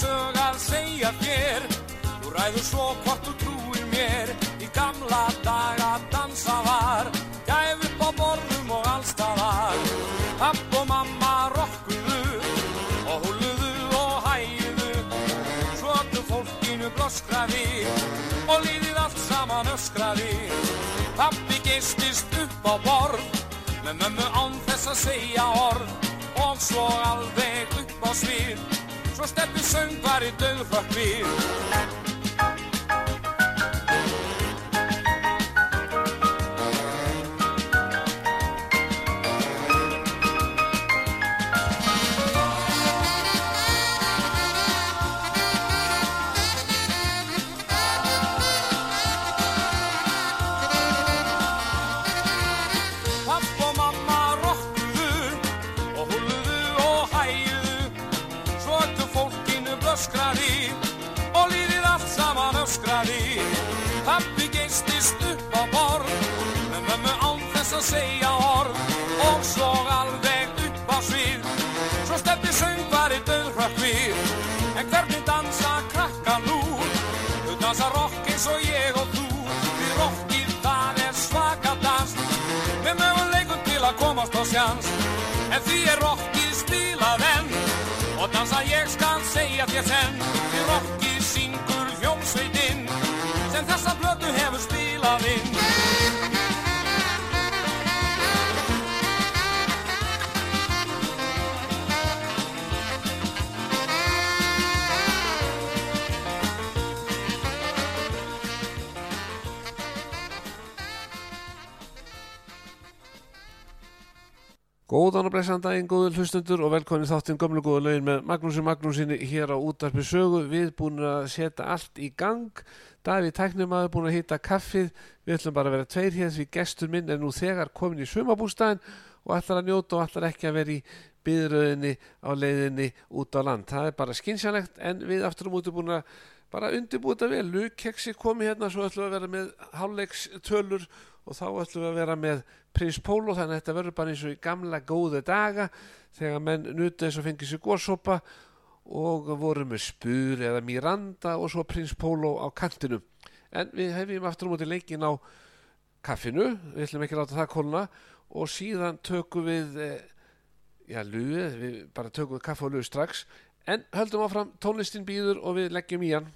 sög að segja þér. Þú ræður svo hvort þú trúir mér. Í gamla daga dansa var Gæf upp á borðum og allstaðar Papp og mamma rokkuðu Og húluðu og hægðu Svotu fólkinu bloskraði Og líðið allt saman öskraði. Pappi geistist upp á borð Með mömmu án þess að segja orð Og svo alveg upp á svið Svo steppi söngvar í döðfrökk sjans En því er rockið spilað enn Og dansa ég skal segja þér senn Góðan og blessan daginn, góður hlustundur og velkomin þáttinn gömlu góðu lögin með Magnúsi Magnúsinni hér á útarpi sögu. Við búin að setja allt í gang. Davíð Tæknumadur búin að hýta kaffið. Við ætlum bara að vera tveir hér því gestur minn er nú þegar komin í sumabústæðin og ætlar að njóta og ætlar ekki að vera í byðröðinni á leiðinni út á land. Það er bara skynsjanlegt en við aftur á múti búin að bara undirbúta vel. Lugkeksi komi hérna svo ætlum við að vera með hálfleiks tölur og þá ætlum við að vera með prins Pólo þannig að þetta verður bara eins og í gamla góðu daga þegar menn nutu þess að fengi sér góðsopa og voru með spur eða Miranda og svo prins Pólo á kantinum. En við hefjum aftur á móti leikin á kaffinu, við ætlum ekki að láta það kólna. Og síðan tökum við eh, já, luði, við bara tökum við kaffe og luði strax. En höldum áfram, tónlistin býður og við leggjum í hann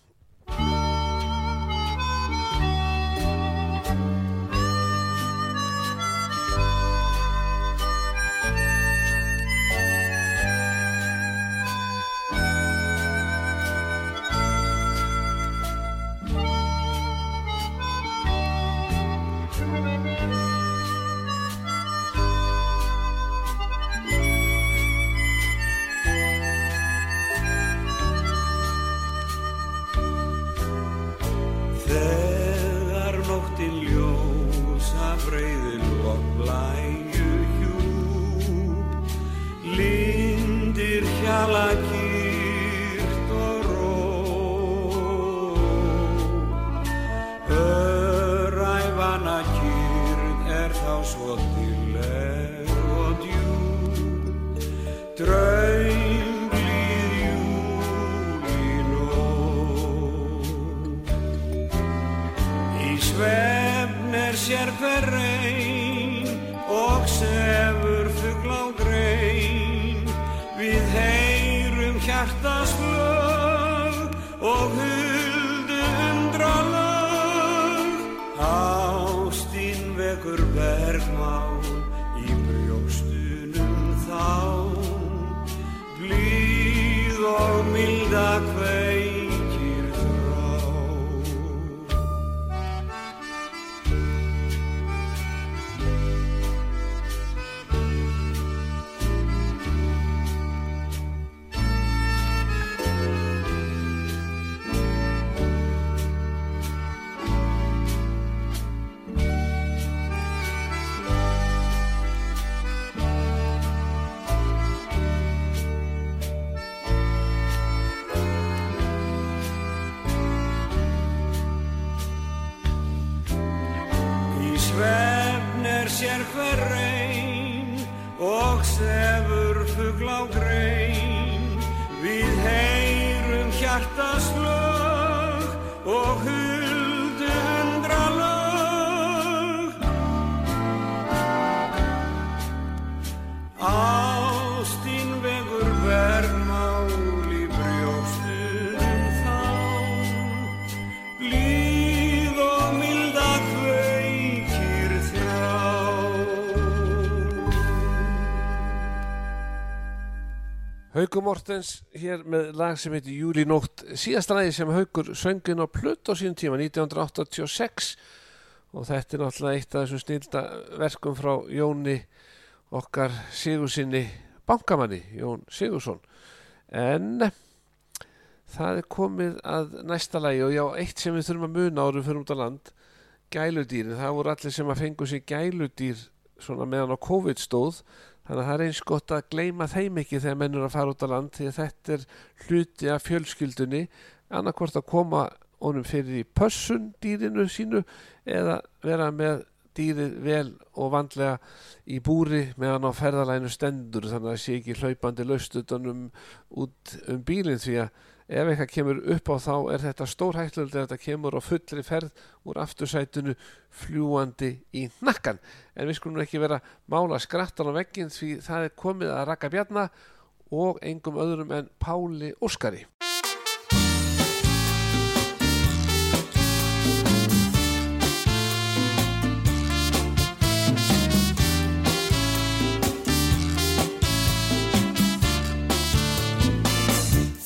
hjartaslög og huldu Haukur Mortens hér með lag sem heitir Júlinótt síðasta lagi sem Haukur söngin á plutt á sínum tíma 1986 og þetta er náttúrulega eitt af þessum snilda verkum frá Jóni okkar Sigursinni bankamanni, Jón Sigursson en það er komið að næsta lagi og já, eitt sem við þurfum að muna árum fyrir út á land gæludýrin, það voru allir sem að fengu sér gæludýr svona meðan á COVID stóð þannig að það er eins gott að gleyma þeim ekki þegar menn eru að fara út á land því að þetta er hluti af fjölskyldunni. Annarkvort að koma honum fyrir í pössun dýrinu sínu eða vera með dýrið vel og vandlega í búri meðan á ferðalæinu stendur þannig að það sé ekki hlaupandi laust utanum út um bílinn því að ef eitthvað kemur upp á þá er þetta stórhættlöld ef þetta kemur á fullri ferð úr aftursætunu fljúandi í nakkan en við skulum ekki vera mála skrattan á veggin því það er komið að rakka bjarna og engum öðrum en Páli Óskari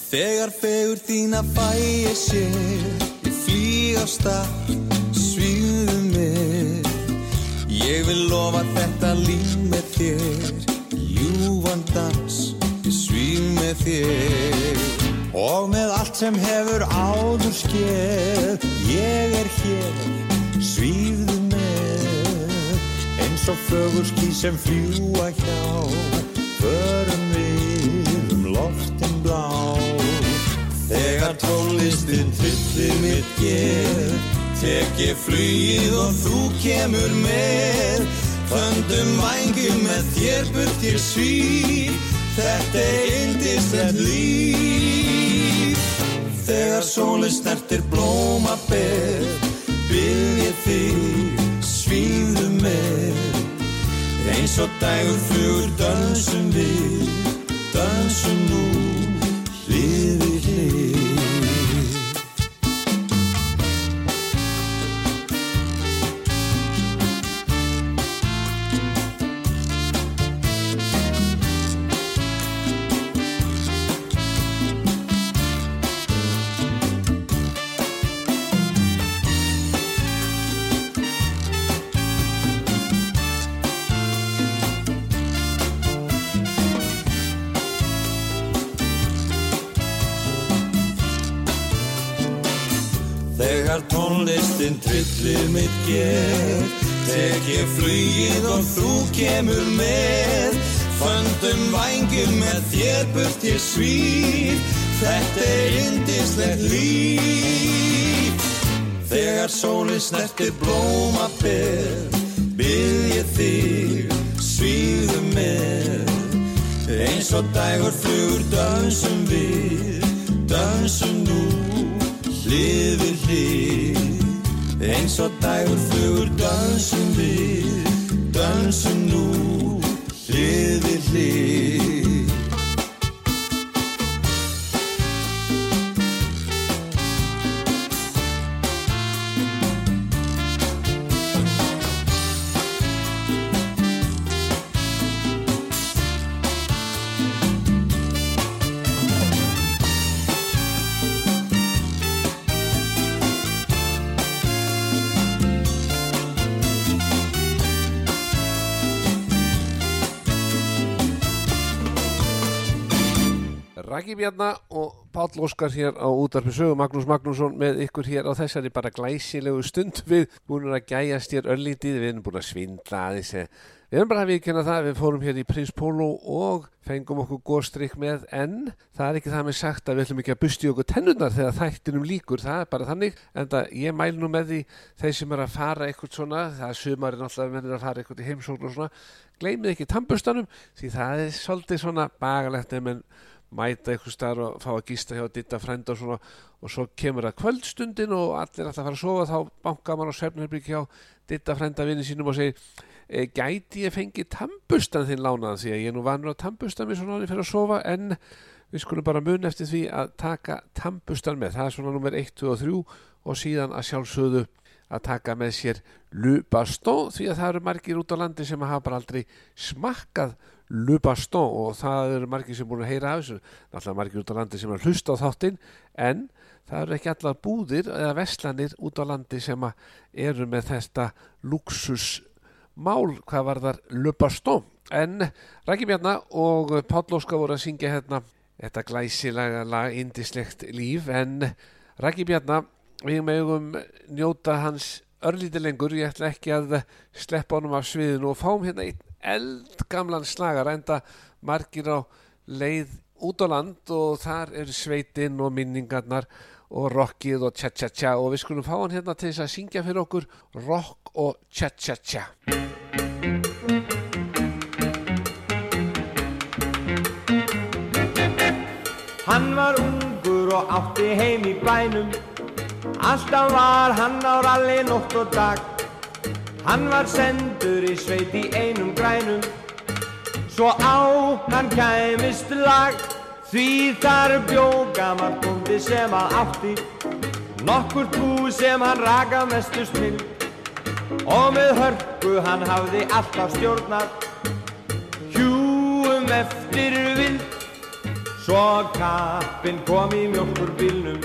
Þegar fegur þína fæ ég sér Ég flýg á stað, svíðu mér Ég vil lofa þetta líf með þér Ljúfan dans, ég svíð með þér. Og með allt sem hefur áður skeð Ég er hér, svíðu með Eins og fögur ský sem fljúa hjá Förum Þegar tónlistin tryllir mitt ger Tek ég flugið og þú kemur með. Föndum vængjum með þér burt ég svíf Þetta er indislegt líf. Þegar sólinn snertir blóma ber Byrð ég þig, svíðu með. Eins og dægur flugur dansum við Dansum nú, hlið trillir mitt ger Tek ég flugið og þú kemur með. Föndum vængjum með þér burt ég svíf Þetta er indislegt líf. Þegar sólinn snertir blóma ber Byrð ég þig, svíðu með. Eins og dægur flugur dansum við Dansum nú hlið við hlið eins og dægur flugur dansum við dansum nú hlið við hlið Raki Bjarna og Páll Óskar hér á útarpi sögu Magnús Magnússon með ykkur hér á þessari bara glæsilegu stund. Við búin að gæjast hér öllítið við erum búin að svindla aðeins eh, við erum bara að viðkynna það við fórum hér í Prins Pólo og fengum okkur góðstrykk með en það er ekki það með sagt að við ætlum ekki að busti okkur tennunar þegar þættinum líkur það er bara þannig en það ég mæl nú með því þeir sem er að fara eitthvað svona það er sumari náttúrulega mennir að fara eitthvað í heimsókn og svona gleymið ekki tambustanum því það er svolítið svona bagalegt ef menn mæta einhver staðar og fá að gista hjá ditta frænda og svona. Og svo kemur það kvöldstundin og allir alltaf fara að sofa þá bankar maður á svefnherbygg hjá ditta frænda vinni sínum og segir e, gæti ég fengið tambustan þinn lánaðan? Því að ég er nú vanur að tambustan mér svona áður fyrir að sofa en við skulum bara mun eftir því að taka tambustan með, það er svona nummer 1, 2 og 3 og síðan að sjálfsögðu að taka með sér lupastón því að það eru margir út á landi sem hafa bara aldrei smakkað lupastón og það eru margir sem búin að heyra af þessu, náttúrulega margir út á landi sem har hlust á þáttinn en það eru ekki allar búðir eða veslanir út á landi sem eru með þetta luxusmál hvað var þar lupastón en Rækki Bjarnar og Páll Óskar voru að syngja hérna þetta glæsilega lag indislegt líf. En Rækki Bjarnar við megum njóta hans örlítið lengur, ég ætla ekki að sleppa honum af sviðinu og fáum hérna einn eldgamlan slagar enda margir á leið út á land og þar eru sveitinn og minningarnar og rockið og tja-tja-tja og við skulum fá hann hérna til þess að syngja fyrir okkur rock og tja-tja-tja Hann var ungur og átti heim í bænum. Alltaf var hann á ralli nótt og dag Hann var sendur í sveit í einum grænum. Svo á hann kæmist lag Því þar bjó gammal búndi sem að átti. Nokkur bú sem hann raka mestu smild Og með hörku hann hafði alltaf stjórnar. Hjúum eftir vild Svo kappinn kom í mjölkur bílnum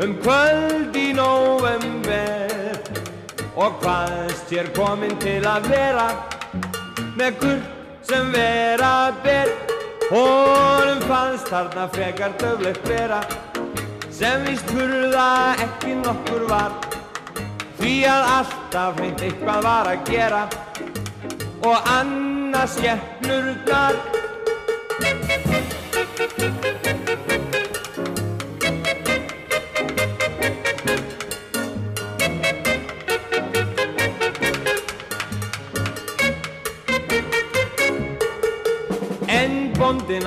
um kvöld í november og hvaðst hér kominn til að vera? Með gurt sem vera ber. Honum fannst þarna frekar döflegt vera sem víst hurða ekki nokkur var. Því að alltaf hreint eitthvað var að gera. Og annars skemmnurnar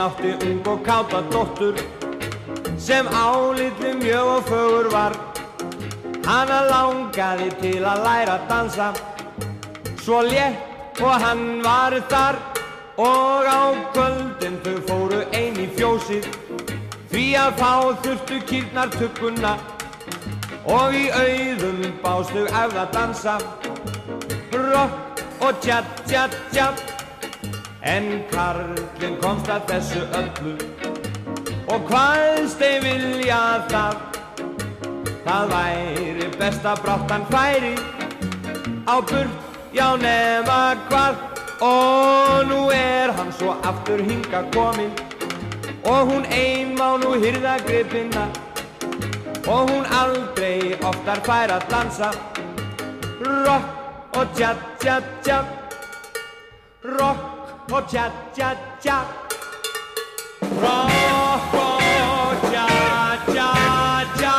átti ung og káta dóttur sem álitli mjög og fögur var. Hanna langaði til að læra að dansa svo létt og hann var þar. Og á kvöldin þau fóru ein í fjósið því að fá þurftu kýrnar tugguna. Og í auðum bást þau efð að dansa rock og tjatt, tjatt, tjatt En karlinn komst að þessu öllu. Og hvaðst þeir vilja það. Það væri best að bráttan færi. Á burt, já nema hvað. Og nú er hann svo aftur hinga komin og hún ein má nú hyrða gripina. Og hún aldrei oftar fær að dansa. Rock og tja tja tja. Rock og tja tja tja Rock og tja tja tja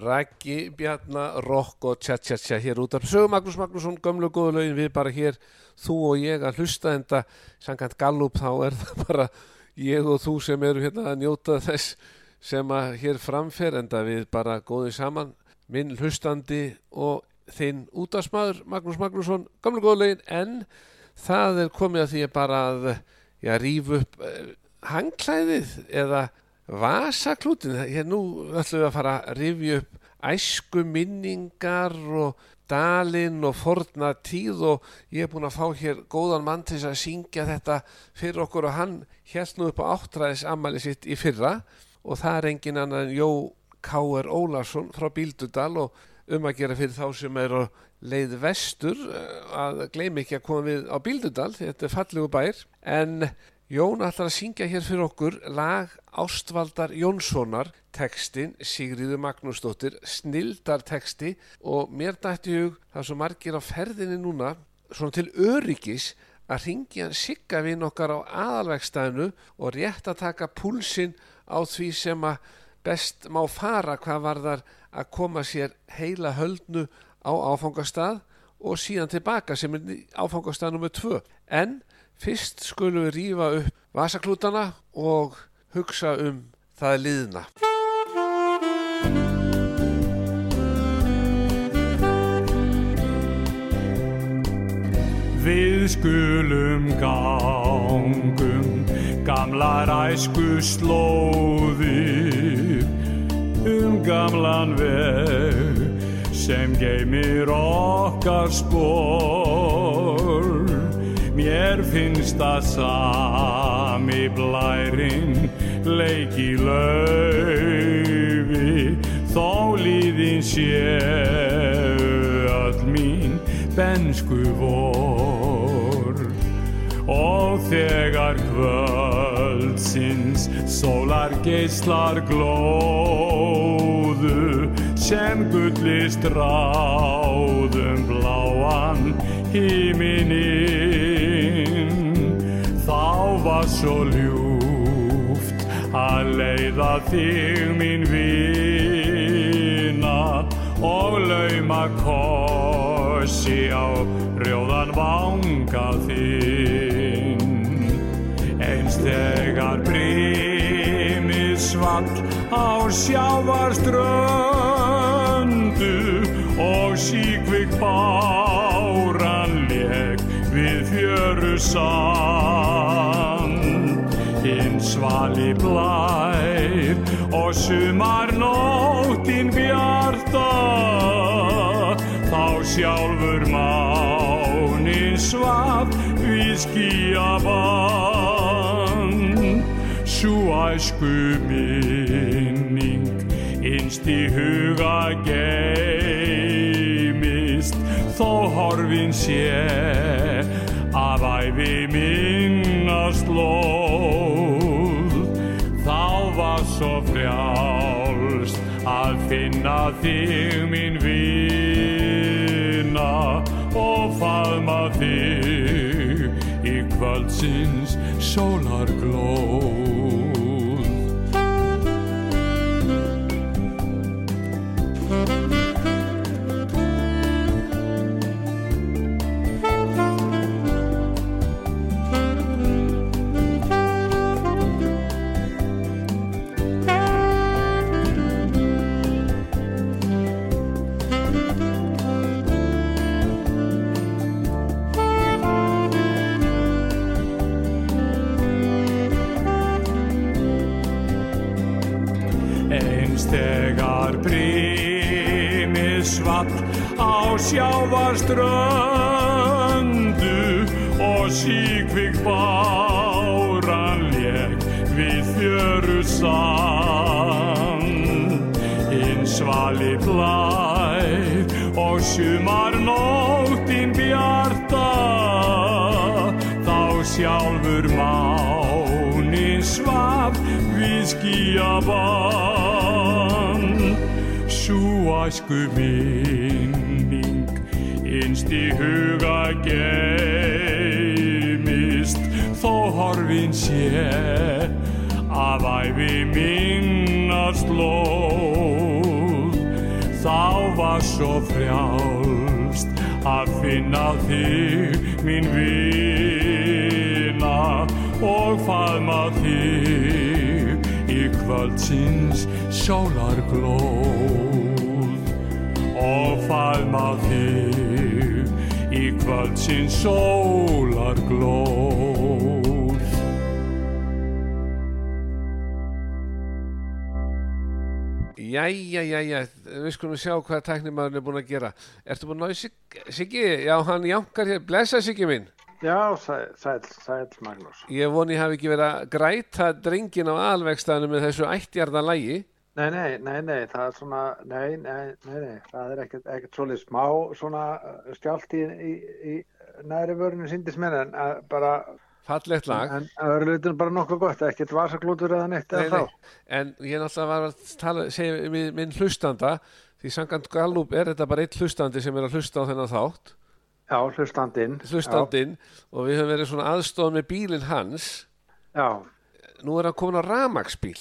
Raggi, Bjarnar, Rock og tja tja tja hér út af. Sögum Magnús Magnússon, gömlu góðu lögin við bara hér þú og ég að hlusta en það samkvæmt gallup þá er það bara ég og þú sem eru hérna að njóta þess sem að hér framfer en það við bara góðum saman minn hlustandi og þinn útastmaður Magnús Magnússon, gömlu góðu lögin en það er komið að því að bara að já, ríf upp eh, hangklæðið eða vasaklútin, hér nú ætlum við að fara að rifja upp æsku minningar og dalinn og forna tíð og ég er búin að fá hér góðan mann til að syngja þetta fyrir okkur og hann held nú upp á áttræðis ammæli sitt í fyrra og það er engin annan Jó K.R. Ólarsson frá Bíldudal og um að gera fyrir þá sem er leið vestur eh, að gleymi ekki að koma við á Bíldudal, þetta er fallegu bær en Jón ætlar að syngja hér fyrir okkur lag Ástvaldar Jónssonar, tekstin Sigriður Magnúsdóttir, snildar teksti og mér dætti hug það svo margir á ferðinni núna, svona til öryggis að ringja sigga við okkar á aðalvegstæðinu og rétt að taka púlsinn á því sem að best má fara hvað var þar að koma sér heila höldnu á áfangastað og síðan tilbaka sem er áfangastað nummer 2 en fyrst skulum við rífa upp vasaklútana og hugsa um það liðna. Við skulum gangum gamlar æsku slóðir um gamlan veg sem geymir okkar spór. Mér finnst að sami blærin leiki laufi þó líðin séu öll mín bensku vor og þegar kvöldsins sólar geislar glóðu sem gullist ráðum bláan hímininn þá var svo ljúft að leiða þig mín vina og lauma kossi á rjóðan vanga eins þegar brimið svall á sjávarströndu og síkvik báran leik við fjöru sand. Hinn svali blær og sumar nóttin bjarta þá sjálfur mánin svaf við skíabann svo æsku minning innst í huga geimist þó horfin sé að æfi minnast lóð þá var svo frjálst að finna þig mín vina og faðma þig í kvöldsins sólarglóð sjávarströndu og síkvik báran lék við fjöru sand. Hinn svali blær og sumar nóttin bjarta þá sjálfur mánin svaf við skíabann Sú æsku minning innst í huga geimist þó horfin sé að æfi minnast lóð þá var svo frjálst að finna þig mín vina og faðma þig í kvöldsins sólarglóð. Og faðma þig kvöldsins sólarglóð Jæja, jæja, við skulum sjá hvað tæknimaðurinn er búin að gera. Ertu búin að ná í Sig- Siggi? Já, hann jánkar hér. Blessa Siggi minn. Já, sæl, sæl, sæl Magnús. Ég voni ég hafi ekki verið að græta drengin á alvegstæðinu með þessu ættjarða lægi. Nei, nei, nei, nei, það er svona, nei, nei, nei, nei, það er ekkert, ekkert svolítið smá svona uh, skjált í, í, í næri vörinu síndis mér en uh, bara, Fallegt lag. en öðruleitin bara nokkuð gott, ekkert vasaklútur eða neitt Nei, eða nei. þá. En ég náttúrulega var að tala, segja við minn hlustanda, því sangant Gallup er þetta bara eitt hlustandi sem er að hlusta á þennan þátt, Já, hlustandinn. hlustandinn, og við höfum verið svona aðstoð með bílinn hans. Já, Nú er hann komin á ramagsbíl.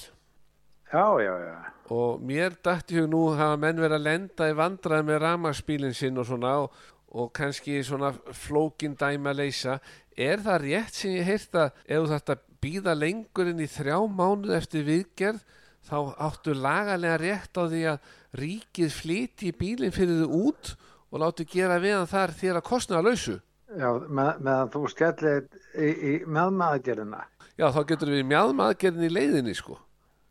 já, já, já, og mér dætti hug nú hafa menn verið að lenda í vandræði með ramagsbílinn sinn og svona og, og kannski svona flókin dæmi að leysa. Er það rétt sem ég heyrt að ef að býða lengur en í þrjá mánuð eftir viðgerð þá áttu lagalega rétt á því að ríkið flyti bílinn fyrir þau út og láti gera við hann þar þér að kostna að lausu Já, með, meðan þú skellir í, í meðmaðgerðina. já þá getur við mjadmaðgerðin í leiðinni sko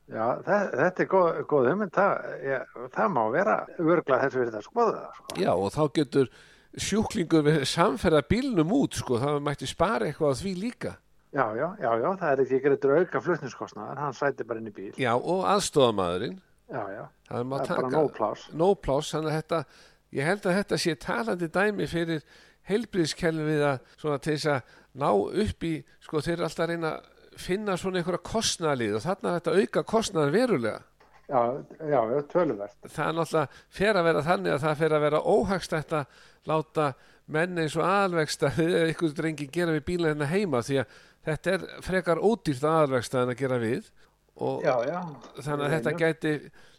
Já, það, þetta er góð, góð hugmynd, það, ég, það má vera örgla þess að verið að skoða það, sko. já og þá getur sjúklingur við samferða bílnum út sko það mætti spara eitthvað á því líka Já, já, já, já, það er ekki greitur auka flutningskostnaðar, hann sæti bara inn í bíl. já og aðstofamaðurinn Já, já, það er, það er bara nóg pláss. no pláss þannig að þetta, ég held að þetta sé talandi dæmi fyrir heilbriðskelvin við að svona til þess að ná upp í, sko þeir eru alltaf að reyna að finna svona einhverja kostnæðlið og þarna þetta auka kostnæðan verulega Já, já, töluvert. það er náttúrulega fer að vera þannig að það fer að vera óhagstætt að láta menn eins og aðalvegsta eða ykkur drengi gera við bíla hérna heima því að þetta er frekar ódýrt aðalvegsta en að gera við og Já, já. þannig að þetta gæti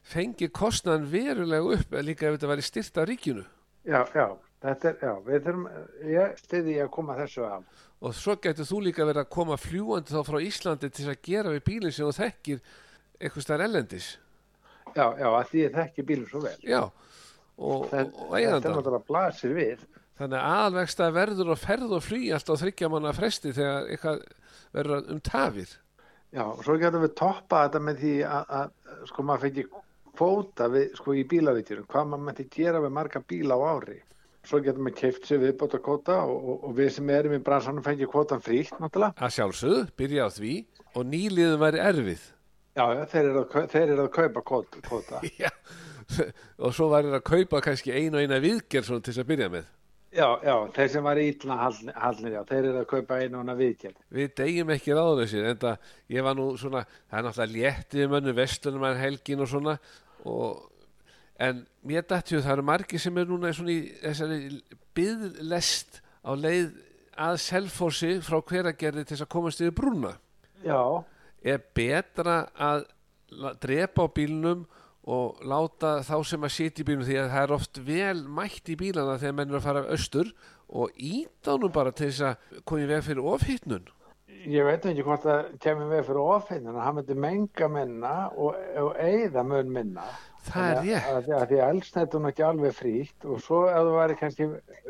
fengið kostnæðan verulega upp líka ef þetta væri styrt af ríkinu Já, já, þetta er, já, við þurfum, ég stiði að koma þessu af. Og svo getur þú líka verið að koma fljúandi þá frá Íslandi til að gera við bílinn sem þú þekkir eitthvað stær ellendis Já, já, að því ég þekki bílum svo vel. já og, Þetta, og þetta er eiganda náttúrulega blasir við. þannig að aðalvegsta verður og ferð og flý alltaf þryggja manna fresti þegar eitthvað verður um tafir Já, og svo getum við toppa þetta með því að, að sko, maður fengi kvóta við, sko, í bílavíkjurum, hvað maður mætti gera við marga bíla á ári. Svo getum við keift sér viðbóta kvóta og, og, og við sem erum í bransanum fengi kvótan frítt, náttúrulega. að sjálfsögðu, byrja á því og nýliðum væri erfið Já, þeir eru að, þeir eru að kaupa kvóta. kvóta. já. og svo væri að kaupa kannski einu og eina viðgerð til þess að byrja með Já, já, þeir sem var ítla hallnir, já, þeir eru að kaupa einu og hana viðkjörn. við degjum ekki ráðlausir en það, ég var nú svona það er náttúrulega léttið mönnu vestunum en helgin og svona og, en mér dætti það eru margir sem er núna í þessari byðlest á leið að selfósi frá hveragerði til þess að komast yfir brúna. Já, er betra að drepa á bílnum og láta þá sem að sitja í bílnum því að það er oft vel mætt í bílana þegar menn eru að fara af austur og íta honum bara til þess að koma í veg fyrir ofhittnun ég veit ekki hvort það kemur við fyrir ofinn, en hann myndi menga minna og, og eigða mun minna. Það er rétt. Að, að, því að eldsneitt hún ekki alveg frítt og svo ef það væri kannski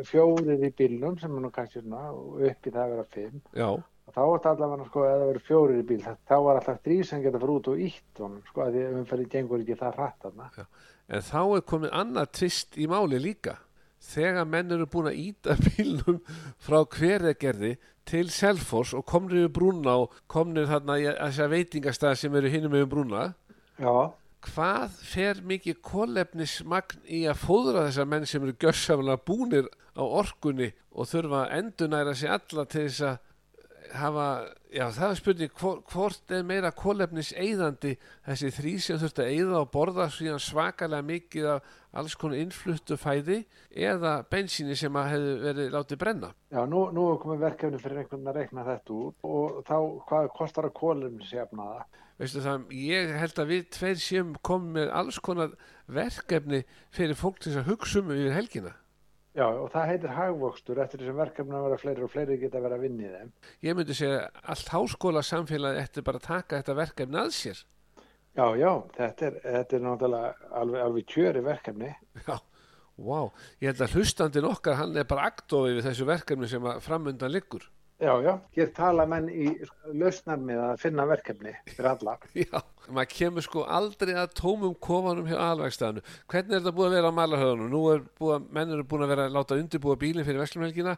fjórir í bílnum sem er nú kannski svona og upp í það að vera fimm já, þá var þetta allavega sko ef það verið fjórir í bíl þá var alltaf sem geta fyrir út og ítt honum sko að því að umferðin gengur ekki það hratt þarna. en þá er komið annað tvist í máli líka. Þegar menn eru búin að íta bílnum frá hverjagerði til Selfoss og komnir yfir brúna og komnir þarna í þess að veitingastæð sem eru hinum yfir brúna Já, hvað fer mikið kólefnismagn í að fóðra þessar menn sem eru gjörsamlega búnir á orkunni og þurfa að endunæra sig alla til þess að hafa, já það er spurning hvor, hvort er meira kólefnis eyðandi þessi þrý sem þurft að eyða og borða síðan svakalega mikið af alls konar innfluttu fæði eða bensíni sem að hefði verið látið brenna já nú, nú komið verkefni fyrir einhvern að rekna þetta út og þá hvað kostar að kólum sefna það? Veistu það, ég held að við tveir séum komið með alls konar verkefni fyrir fólk til þess að hugsa um yfir helgina Já, og það heitir hagvöxtur eftir þessum verkefni að vera fleiri og fleiri geta verið að vinna í þeim. ég myndi segja að allt háskóla samfélagi eftir bara að taka þetta verkefni að sér Já, já, þetta er, þetta er náttúrulega alveg, alveg kjöri verkefni. já, wow, ég held að hlustandinn okkar hann er bara aktofið við þessu verkefni sem að framundan liggur Já, já, hér tala menn í lausnar með að finna verkefni fyrir alla. já, maður kemur sko aldrei að tómum kofanum hjá alvegstæðinu hvernig er þetta búið að vera á malarhöðunum nú er búið að, menn eru búin að vera að láta undirbúa bílinn fyrir verslumhelgina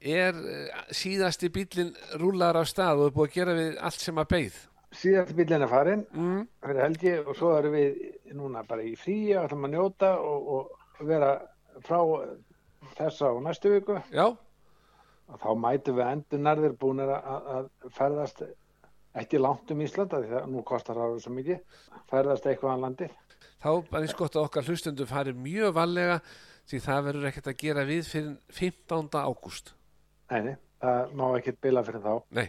er eh, síðasti bílinn rúlar af stað og er búið að gera við allt sem að beið Síðast bílinn er farinn mm. fyrir helgi og svo erum við núna bara í fríi og ætlum að njóta og, og vera frá þessa og næstu viku. já, Og þá mætum við endur nærðir búin að, að ferðast ekki langt um Ísland af því það nú kostar það svo mikið. Ferðast eitthvað á landið. þá er eins gott að okkar hlustundu fari mjög vallega því það verður ekkert að gera við fyrir 15. ágúst Nei, nei, það má ekkert bila fyrir þá. Nei,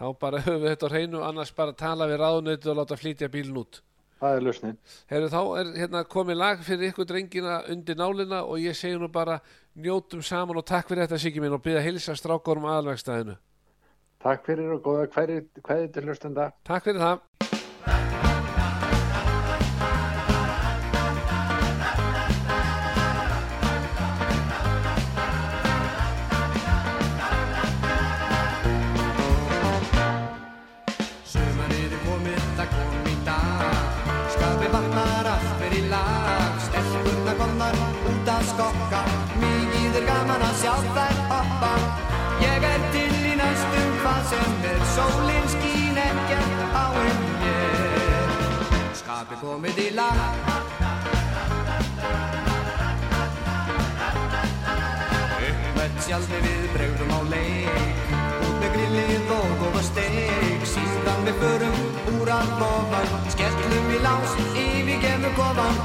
þá bara höfum við þetta á hreinu annars bara tala við ráðnöytu og láta flytja bílinn út það er lausnin. Herru, þá er hérna komið lag fyrir ykkur drengina undir nálina og ég segi nú bara njótum saman og takk fyrir þetta Siggi minn og byrja að hilsa strákorum aðalvegstæðinu. Takk fyrir og góða hverju til hlustenda. Takk fyrir það. Skokka gaman að sjá þær hoppa. Ég er til í næstum hvað sem er. Sólinn skín ekkert á um mér Skapi komið í lag. Uppmött sjálfi við bregðum á leik. Út með grillið og góða steik. Síðan við förum úr að lofan Skellum í lás, yfirgefum kofan.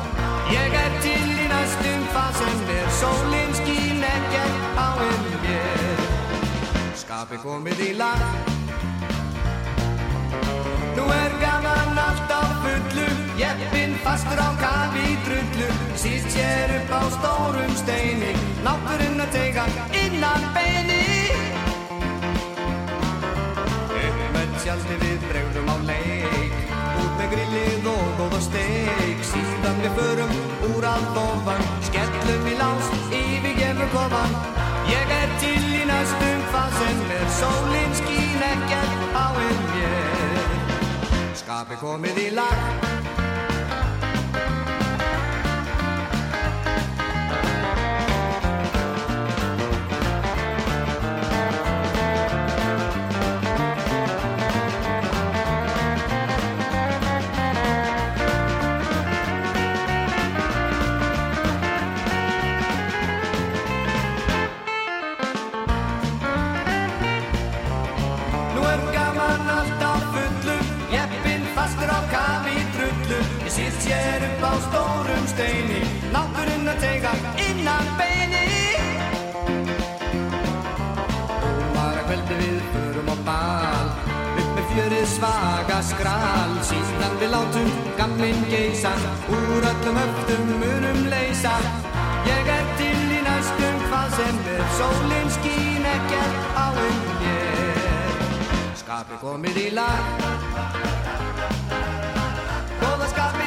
Ég er til næstum hvað sem er Sólinn skín ekkert á um mér. Skapi komið í lag. Nú er gaman allt á fullu Jeppinn fastur á kafi í drullu Sýst sér upp á stórum steini Náttúrinn að teiga innan beini. Upp með tjaldi við bregðum á leik Út með grillið og góða steik Síðan við förum úr að lofan Skellum í lás, yfirgefum kofan Ég er til í næstum hvað sem er Sólinn skín ekkert á um mér Skapi komið í lag sér upp á stórum steini. Náttúrinn að teiga innan beini. Ómara kveldi við förum á bal. Upp með fjörið svaga skral. Síðan við látum gamminn geisa Úr öllum höftum munum leysa. Ég er til í næstum hvað sem er. Sólinn skín ekkert á um mér Skapi komið í lag. Góða Skapi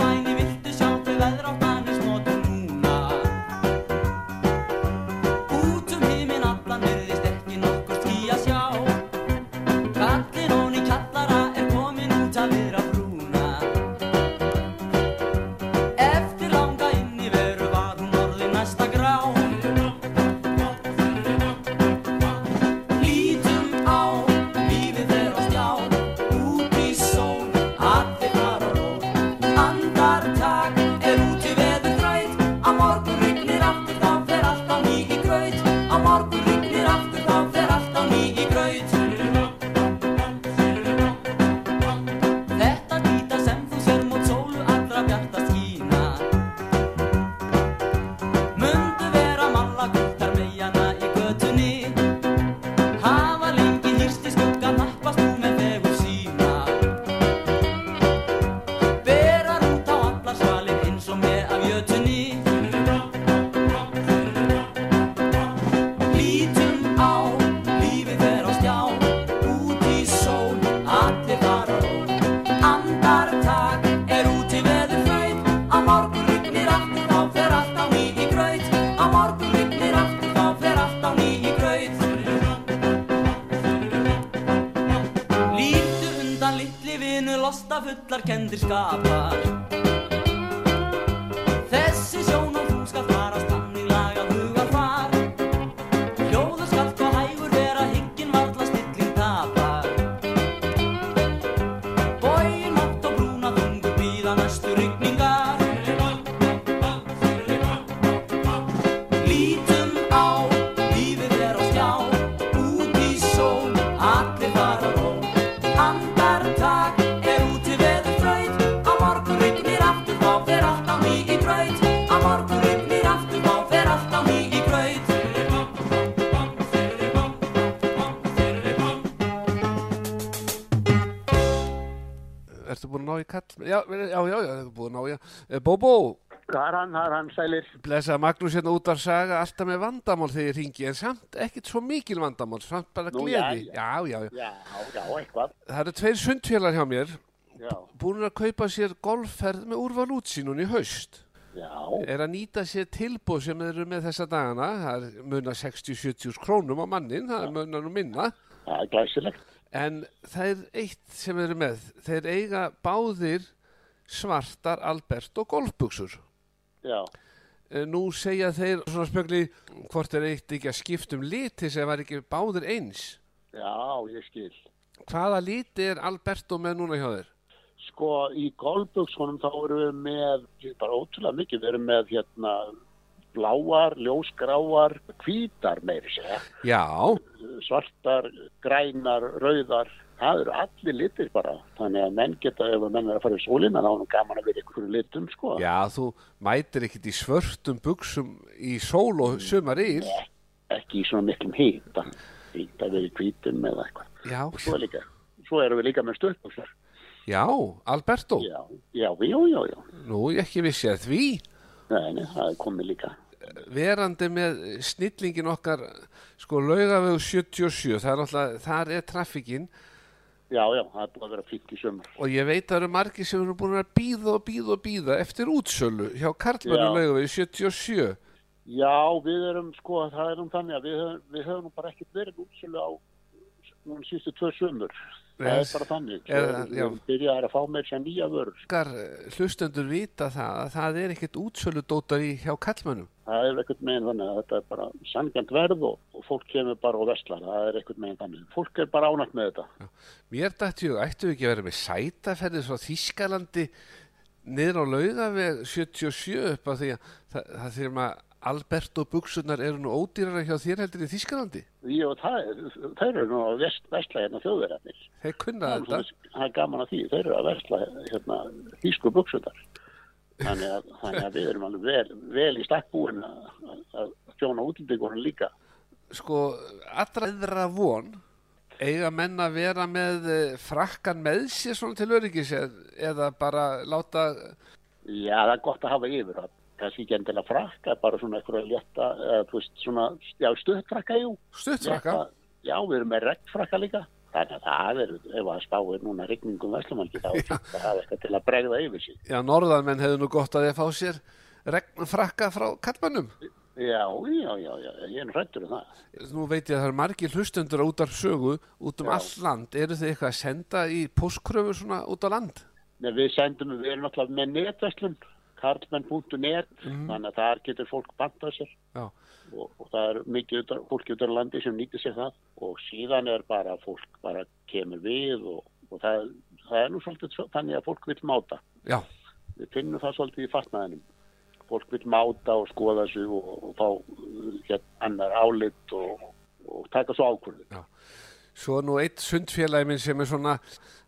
sælir. blessa Magnús hérna út að saga alltaf með vandamál þegar ég ringi, en samt ekkit svo mikil vandamál, samt bara gleði. já, Já, já, já. Já, já. Það eru tveir sundfélag hjá mér, búin að kaupa sér golfferð með úrval útsýnun í haust. já, Er að nýta sér tilbúð sem eru með þessa dagana, það er muna 60-70 krónum á mannin, það er muna nú minna. það er glæsilegt. En það er eitt sem eru með. Þeir eiga báðir svartar Albert og golfbuxur. Já, Nú segja þeir svona spögli hvort er eitt ekki að skipta um liti sem var ekki báðir eins. já, ég skil. Hvaða liti er Alberto með núna hjá þeir? Sko, í golfbuksunum þá erum við með, bara ótrúlega mikið, við erum með hérna bláar, ljósgráar, hvítar meiri segja, Já, svartar, grænar, rauðar, það eru allir litir bara. Þannig að menn geta, ef menn er að fara í sólina, þá er nú gaman að vera einhverju litum, sko. já, þú mætir ekkit í svörtum buxum í sól og sumaril. Ekki í svona miklum hýta, hýta við í hvítum eða eitthvað. Já, Svo, er líka, svo erum við líka með stöðbuksar. já, Alberto. Já, já, já, já, já. Nú, ekki vissi að því. Nei, nei, það er komið líka. verandi með snillingin okkar sko laugavegu 77 það er þar er trafikkin Já, já, það er búið að vera fínt í sömur. og ég veit að það eru margir sem eru búin að býða og býða og býða eftir útsölu hjá Karlmannu Já. laugavegu 77 Já, við erum, sko, það er um þannig að við höfum, við höfum nú bara ekkert verið útsölu á núna sístu tvö sömur. Það er bara þannig. Við já. höfum byrjað að fá með sér nýja vörur. okkar hlustendur vita það að það er ekkert útsölu dótar í hjá Karlmannum Það er ekkert meginn þannig að þetta er bara sangjant verð og, og fólk kemur bara og vestlar. Það er ekkert meginn þannig. Fólk er bara ánægt með þetta. mér dætti ég, ættu við ekki að vera með sætaferðis frá Þískalandi niður á laugaveg 77 upp af því að það, það því að Alberto buksunar eru nú ódýrara hjá þér heldur í Þískalandi Jú, það þeir eru nú að vest, vestla hérna þjóðverðarnir. þeir kunna Það þetta. það er gaman að því, þeir eru að versla hérna þýsku buksundar þannig að, þannig að við erum alveg vel, vel í stakkbúin að, að þjóna útlendingunum líka. Sko allra eðra von eiga menn að vera með eh, frakkan með sér svona til öryggis eð- eða bara láta Já, það er gott að hafa yfir það kannski ekki endilega frakka, bara svona eitthvað létta, eða þú veist, svona já, stuttfrakka, jú. Stuttfrakka? Létta- Já, við erum með regnfrakka líka. Þannig að það er, ef að spáir núna regningum veslumalki, þá er fínt að hafa eitthvað til að bregða yfir sig. Já, norðanmenn hefðu nú gott að þeir fá sér regnfrakka frá kallmannum Já, já, já, já, ég er hrættur um það. Nú veit ég að það er margir hlustendur út af sögu út um Já. all land. Eru þið eitthvað að senda í postkröfu svona út á land? Nei, við sendum, við erum náttúrulega með netverslun, karlmenn.net, þannig að þar getur fólk bandað sér og, og það er mikið utan, fólki út á landi sem nýtir sér það og síðan er bara fólk bara kemur við og, og það, það er nú svolítið svo- þannig að fólk vil máta. já, Við finnum það svolítið í fatnaðinum. Fólk vil máta og skoða sig og, og fá uh, hér, annar álit og, og taka svo ákvörðu. Svo er nú eitt sundfélagi minn sem er svona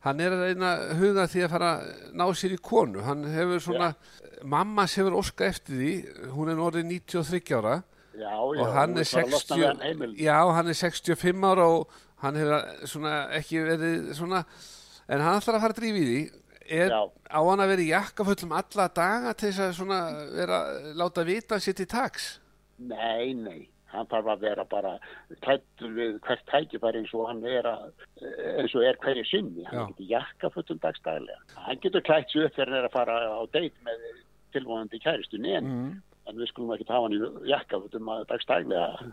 hann er að reyna huga því að fara að ná sér í konu. Hann hefur svona, mamma sem hefur óska eftir því hún er orðið 93 ára. Já, já, og hann er, þú ert bara að losna við hann 60, heimil. já, hann er 65 ára og hann hefur svona ekki verið svona en hann ætlar að fara að drífa í því. Er, á hann að vera í jakkafullum alla daga til þess að svona vera, láta vita sitt í taks Nei, nei, hann þarf að vera bara klættur við hvert tækifæri eins og hann er að, eins og er hverju sinni, hann Já. getur jakkafötum dagstæðlega. Hann getur klætt sig upp þegar hann er að fara á deit með tilvonandi kæristunni en, mm. en við skulum ekki hafa hann í að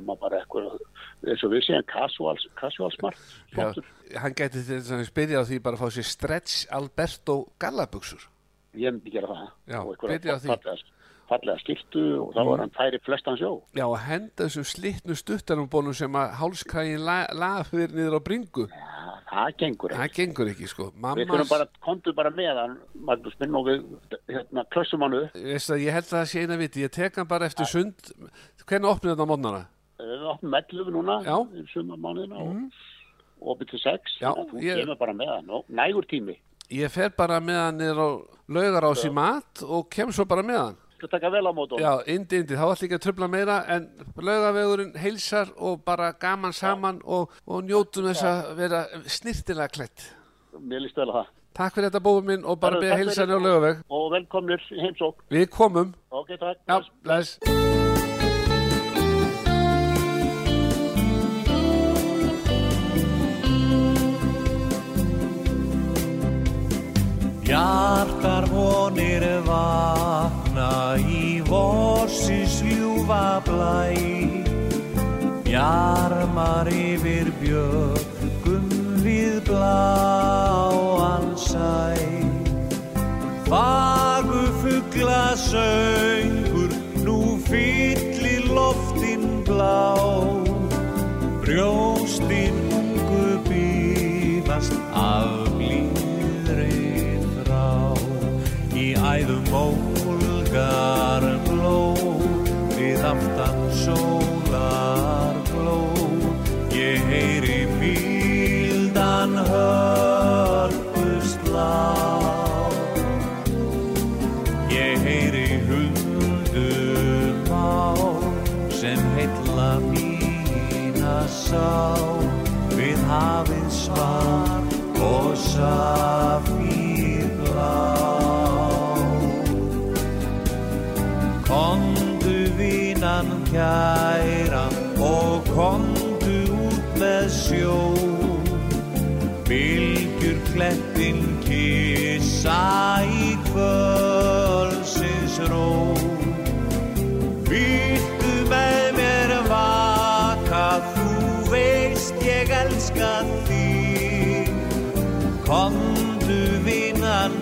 að bara eitthvað, eins og við séum casual, casual smart, já, flottur. hann til þess að byrja á því bara að fá sér stretch Alberto gallabuxur Ég myndi gera það. Já, Og einhverja byrja á því. Fallega, skiltu og þá var hann færi flestan sjó. já, og henda þessum slitnu stuttanum sem að hálskrægin la, lafir niður á bringu Já, það gengur ekki. það gengur ekki sko Við mamma, þurfum bara, komdu bara með hann, Magnús minn, og við hérna, klössum hann upp. ég held að það sé eina viti ég tek hann bara eftir sund hvernig opnið þetta á mótnana Við opnum 11 núna, í sumarmánuðina og opið til 6. Já, þú ég- kemur bara með hann og nægur tími. Ég fer bara með hann niður á laugarás í mat og kem svo bara með hann. Skal taka vel á mótum. Já, indi, indi, þá ætlum ekki að tröfla meira en laugavegurinn heilsar og bara gaman saman og, og njótum þess að vera snirtilega klætt. Mér líst vel að það. Takk fyrir þetta búið minn og bara beða heilsan á laugaveg. Og velkomnir heimsók. Við komum. Ok, takk. Já, bless. Hjartar vonir vakna í vorsins ljúfa blæ. Bjarmar yfir bjögum við bláan sæ Fagu fugla söngur nú fyllir loftin blá. Brjóstin sá við hafið svar og safír blá. Komdu vínan kæra ég elska þig Komdu vinnan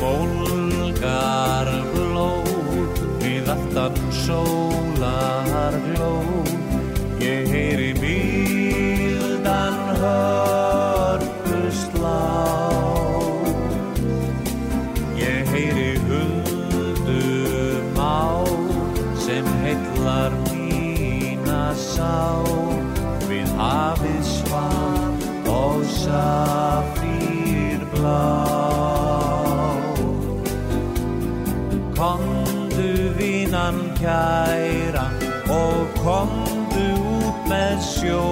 ólgar kæra og komdu út með sjó.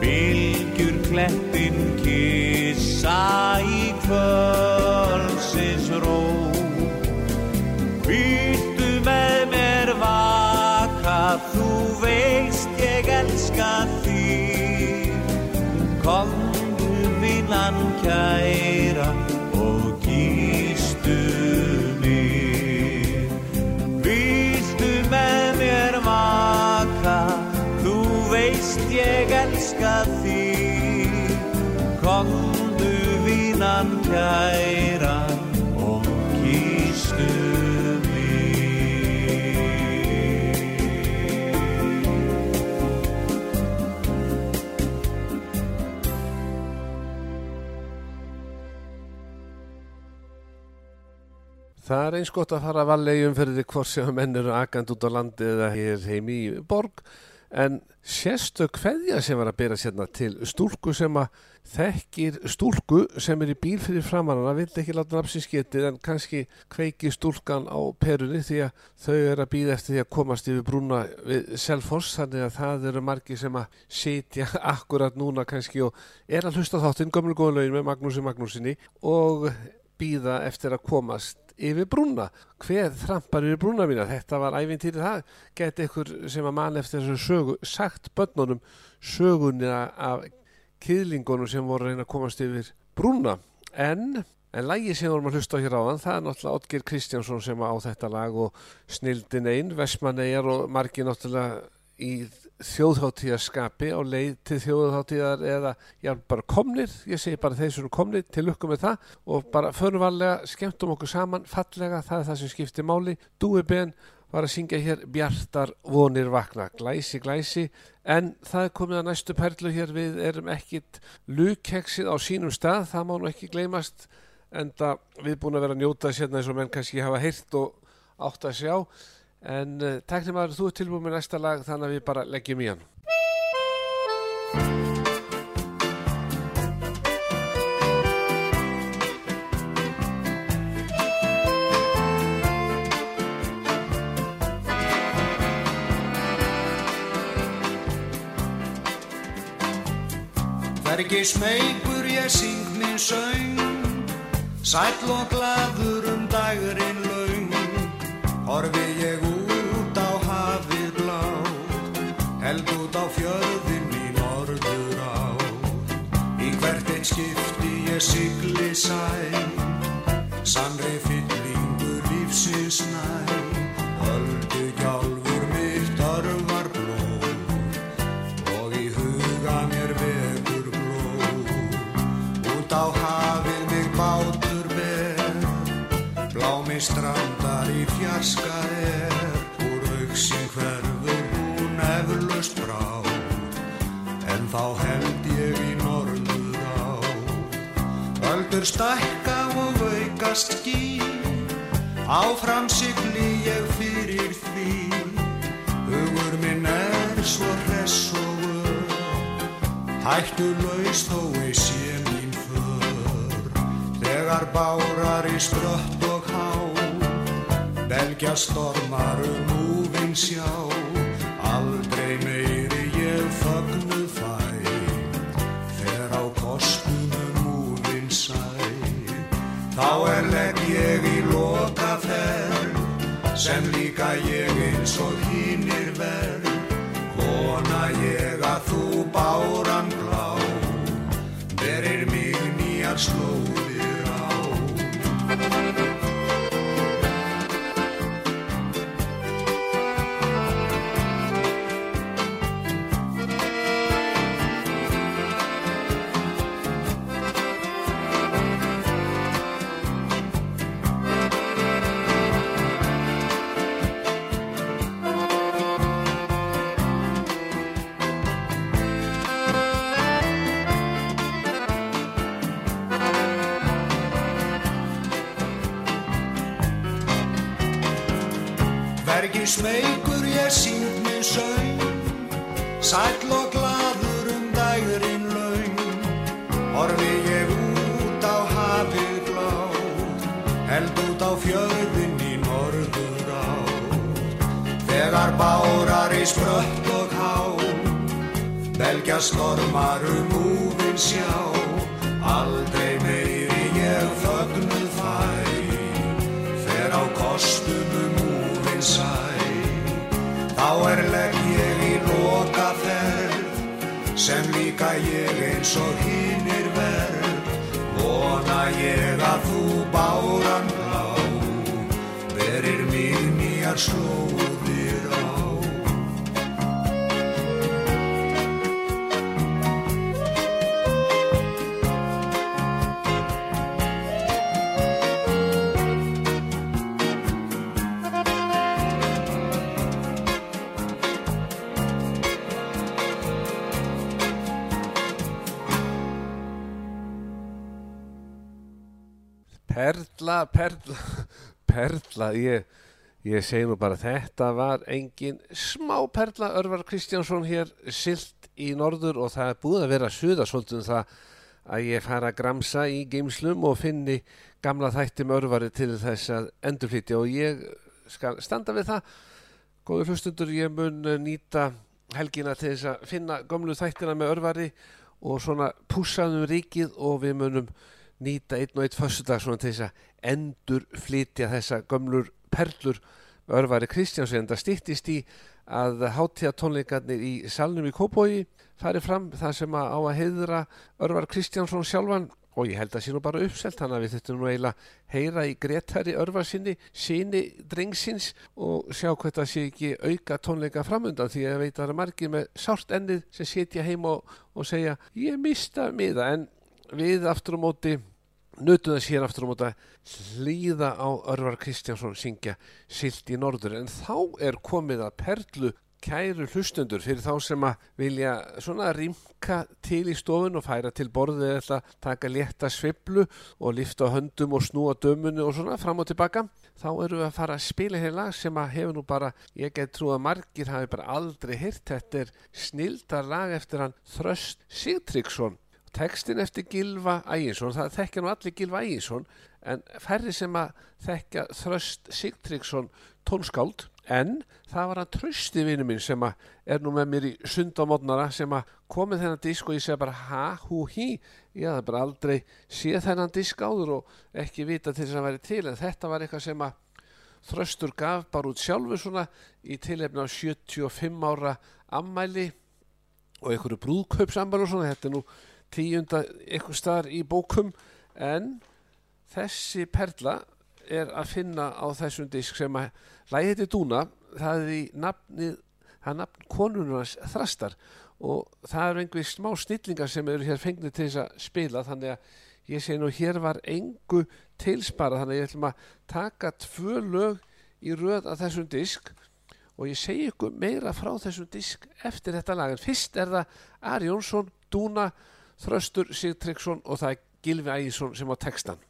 Bylgjur klettin kissa í kvölsins ró. Viltu með mér vaka, þú veist ég elska elska þig. Komdu vinnan kæra og kýstu mig. Það er eins gott að fara að vallega í umferði hvort sem að menn eru akand út á landi eða hér heim í borg en sérstök kveðja sem var að bera sérna til stúlku sem að þekkir stúlku sem er í bíl fyrir framann hann vil ekki láta nafnsins getið en kannski kveiki stúlkan á perunni því að þau eru að býða eftir því að komast yfir brúna við Selfoss þannig að það eru margir sem að sitja akkurat núna kannski og er að hlusta þáttinn lögin með Magnúsi Magnúsinni og býða eftir að komast yfir brúna. Hver þrampar yfir brúna mína? Þetta var æfintýrið það. Geti ykkur sem að mann eftir þessu sögu sagt börnunum sögunni af kýðlingunum sem voru að reyna að komast yfir brúna. En En lægi sem vorum að hlusta á hér áðan, það er náttúrulega Otger Kristjánsson sem á þetta lag og snildin einn, Vestmannegar og margi náttúrulega í þjóðháttíðarskapi á leið til þjóðháttíðar eða já, bara komnir, ég segi bara þeir sem eru komnir til lukkum með það. Og bara förnvarlega skemmtum okkur saman, fallega, það er það sem skiptir máli. Dúi Ben var að syngja hér Bjartar vonir vakna, glæsi, glæsi, en það er komið að næstu perlu hér, við erum ekkit lukkeksið á sínum stað, það má nú ekki gleymast, en það við búin að vera að njóta sérna eins og menn kannski hafa heyrt og átt að sjá, en uh, teknum að þú er tilbúin með næsta lag þannig að við bara leggjum í hann. Vergi smeykur ég syng minn söng Sæll og gladur um dagurinn laung Horfi ég skipti ég sigli sæ. Sannri fyllingur lífsins næ. Öldu gjálfur Öldur stækka og aukast ský Áfram sigli ég fyrir því. Hugur minn er svo hress og ör Hættu laus þó ei sé mín för. Þegar bárar í sprött og há Belgja stormar um úvinn sjá Þá er legg ég í loka ferð Sem líka ég eins og hínir verð. Vona ég að þú báran blá Verir mig nýjar slóðir smeykur ég syng minn söng Sæll og gladur um dægurinn laung Horfi ég út á hafið blá. Held út á fjörðin í norður á Þegar bárar í sprött og há. Belgja stormar um úvinn sjá. Aldrei meiri ég fögnuð fæ. Fer á kostunum Sem líka ég eins og hinnir verð. Vona ég að þú báran blá. Verir mig nýjar slóðir Perla, perla, perla, ég, ég segi nú bara þetta var engin smá perla, Örvar Kristjánsson hér silt í norður og það er búið að vera suða svolítið um það að ég fara að gramsa í geimslum og finni gamla þætti með örvari til þess að endurflýtja og ég skal standa við það. Góður hlustundur, ég mun nýta helgina til þess að finna gömlu þættina með örvari og svona púsaðum ríkið og við munum nýta einn og einn fössudag svona til þess að endur flytja þessa gömlur perlur Kristjánsson en það stýttist í að hátíða tónleikarnir í salnum í Kópói farið fram það sem að á að heiðra örvar Kristjánsson sjálfan. Og ég held að sé nú bara uppselt þannig að við þurftum nú eiginlega heyra í Gretari örfarsinni, síni drengsins og sjá hvað það sé ekki auka tónleika framöndan því að ég veit að það er margir með sárt ennið sem setja heim og, og segja ég mista miða. En við aftur á móti nutum þess hér aftur móti að hlýða á Örvar Kristjánsson syngja Silt í norður. En þá er komið að perlu kæru hlustundur fyrir þá sem að vilja svona rímka til í stofun og færa til borðið eða taka létta sviblu og lifta höndum og snúa dömunni og svona fram og tilbaka þá eru við að fara að spila hér lag sem að hefur nú bara, ég get trú að margir hafi bara aldrei hirt, þetta er snildar lag eftir hann Þröst Sigtryggsson Tekstin eftir Gilva Æginsson, það þekkja nú allir Gilva Æginsson en færri sem að þekkja Þröst Sigtryggsson tónskáld en það var hann trösti vinnu minn sem að er nú með mér í sundamotnara sem að komið þennan disk og ég segi bara ha, hú, hí? Ég hafði bara aldrei séð þennan disk áður og ekki vita til þess að væri til en þetta var eitthvað sem að Þröstur gaf bara út sjálfur svona í tilefni á 75 ára ammæli og einhverju brúðkaupsambal og svona, þetta er nú tíunda ykkur staðar í bókum en þessi perla er að finna á þessum disk sem að lægi þetta dúna það er í nafnið það er nafn konunars þrastar og það eru einhver smá snillingar sem eru hér fengnið til þess að spila þannig að ég segi nú hér var engu tilspara þannig að ég ætlum að taka tvö lög í röð af þessum disk og ég segi ykkur meira frá þessum disk eftir þetta lag. En fyrst er það Ari Jónsson, Dúna Þröstur Sigtryggsson og það er Gilvi Ægjesson sem á textan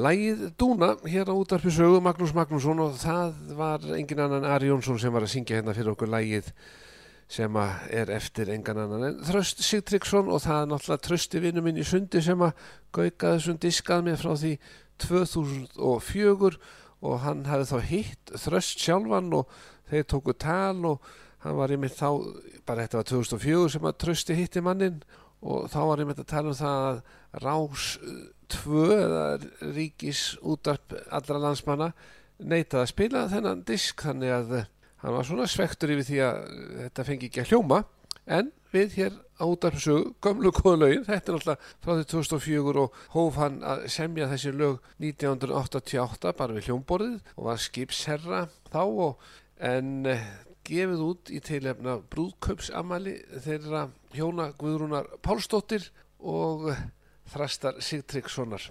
Lægið Dúna hér á útarpi sögu Magnús Magnússon og það var engin annan Ari Jónsson sem var að syngja hérna fyrir okkur lægið sem er eftir engan annan en Þröst Sigtryggsson og það er náttúrulega trösti vinnu minn í sundi sem að gauka þessum diskað með frá því 2004 og hann hafði þá hitt þröst sjálfan og þeir tóku tal og hann var einmitt þá, bara þetta var 2004 sem að trösti hitti mannin og þá var einmitt að tala um það að Rás 2 eða Ríkis útarp allra landsmanna neitaði að spila þennan disk þannig að hann var svona svektur yfir því að þetta fengi ekki að hljóma. En við hér á útarpsögu gömlu góðlaugin, þetta er alltaf frá því 2004 og hóf hann að semja þessi lög 1988 bara við hljómborðið og var skipsherra þá og en eh, gefið út í teilefna brúðkaupsamali þeirra hjóna Guðrúnar Pálsdóttir og Þrastar Sigtryggssonar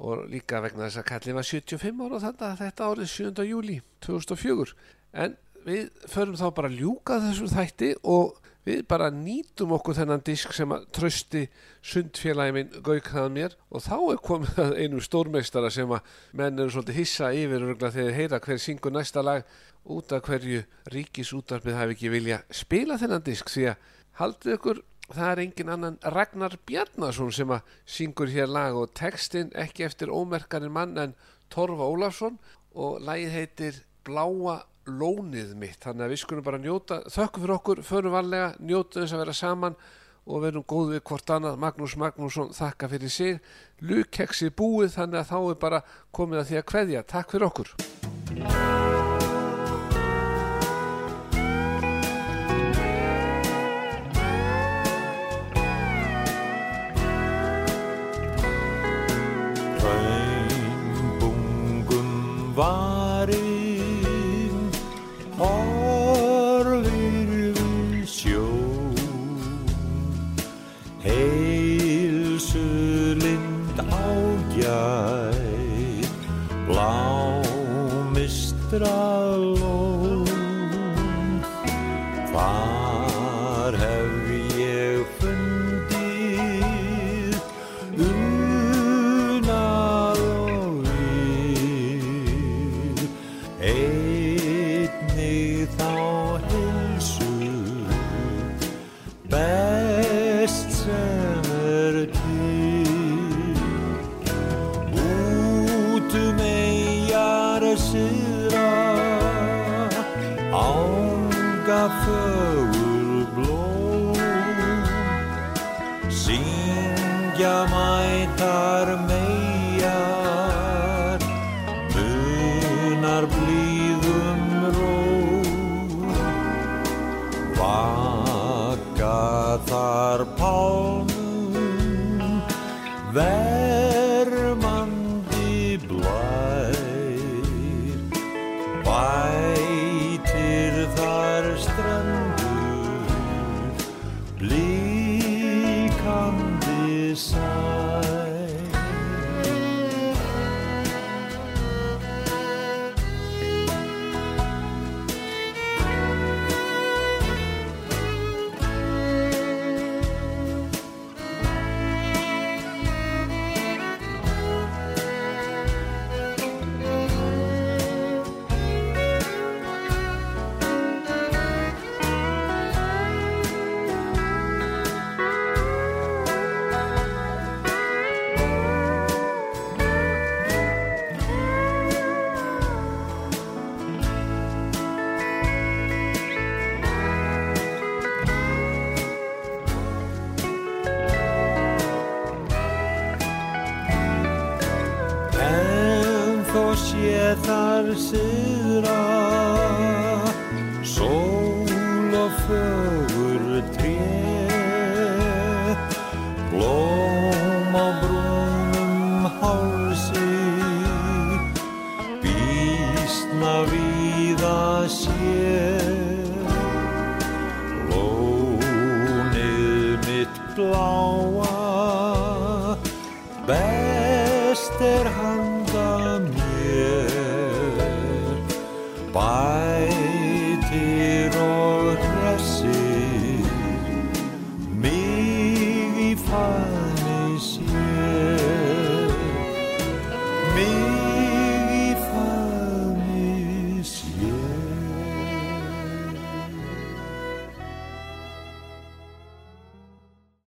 og líka vegna þess að kallið var 75 ára þetta, þetta árið 7. júli 2004 en við förum þá bara að ljúka þessum þætti og við bara nýtum okkur þennan disk sem að trösti sundfélagi minn gaukðað mér og þá er komið að einu stórmeistara sem að menn eru svolítið hissa yfir þegar þeir heyra hver syngur næsta lag út af hverju ríkisútarpið hafi ekki vilja spila þennan disk því að haldið ykkur það er engin annan Ragnar Bjarnason sem að syngur hér lag og textin ekki eftir ómerkarinn mann en Torfa Ólafsson og lagið heitir Bláa lónið mitt. Þannig að við skulum bara njóta þökkum fyrir okkur, förum varlega, njóta þess að vera saman og verum góð við hvort annað. Magnús Magnússon þakka fyrir sig. Lukkeksi búið þannig að þá er bara komið að því að kveðja. Takk fyrir okkur þar syðra Sól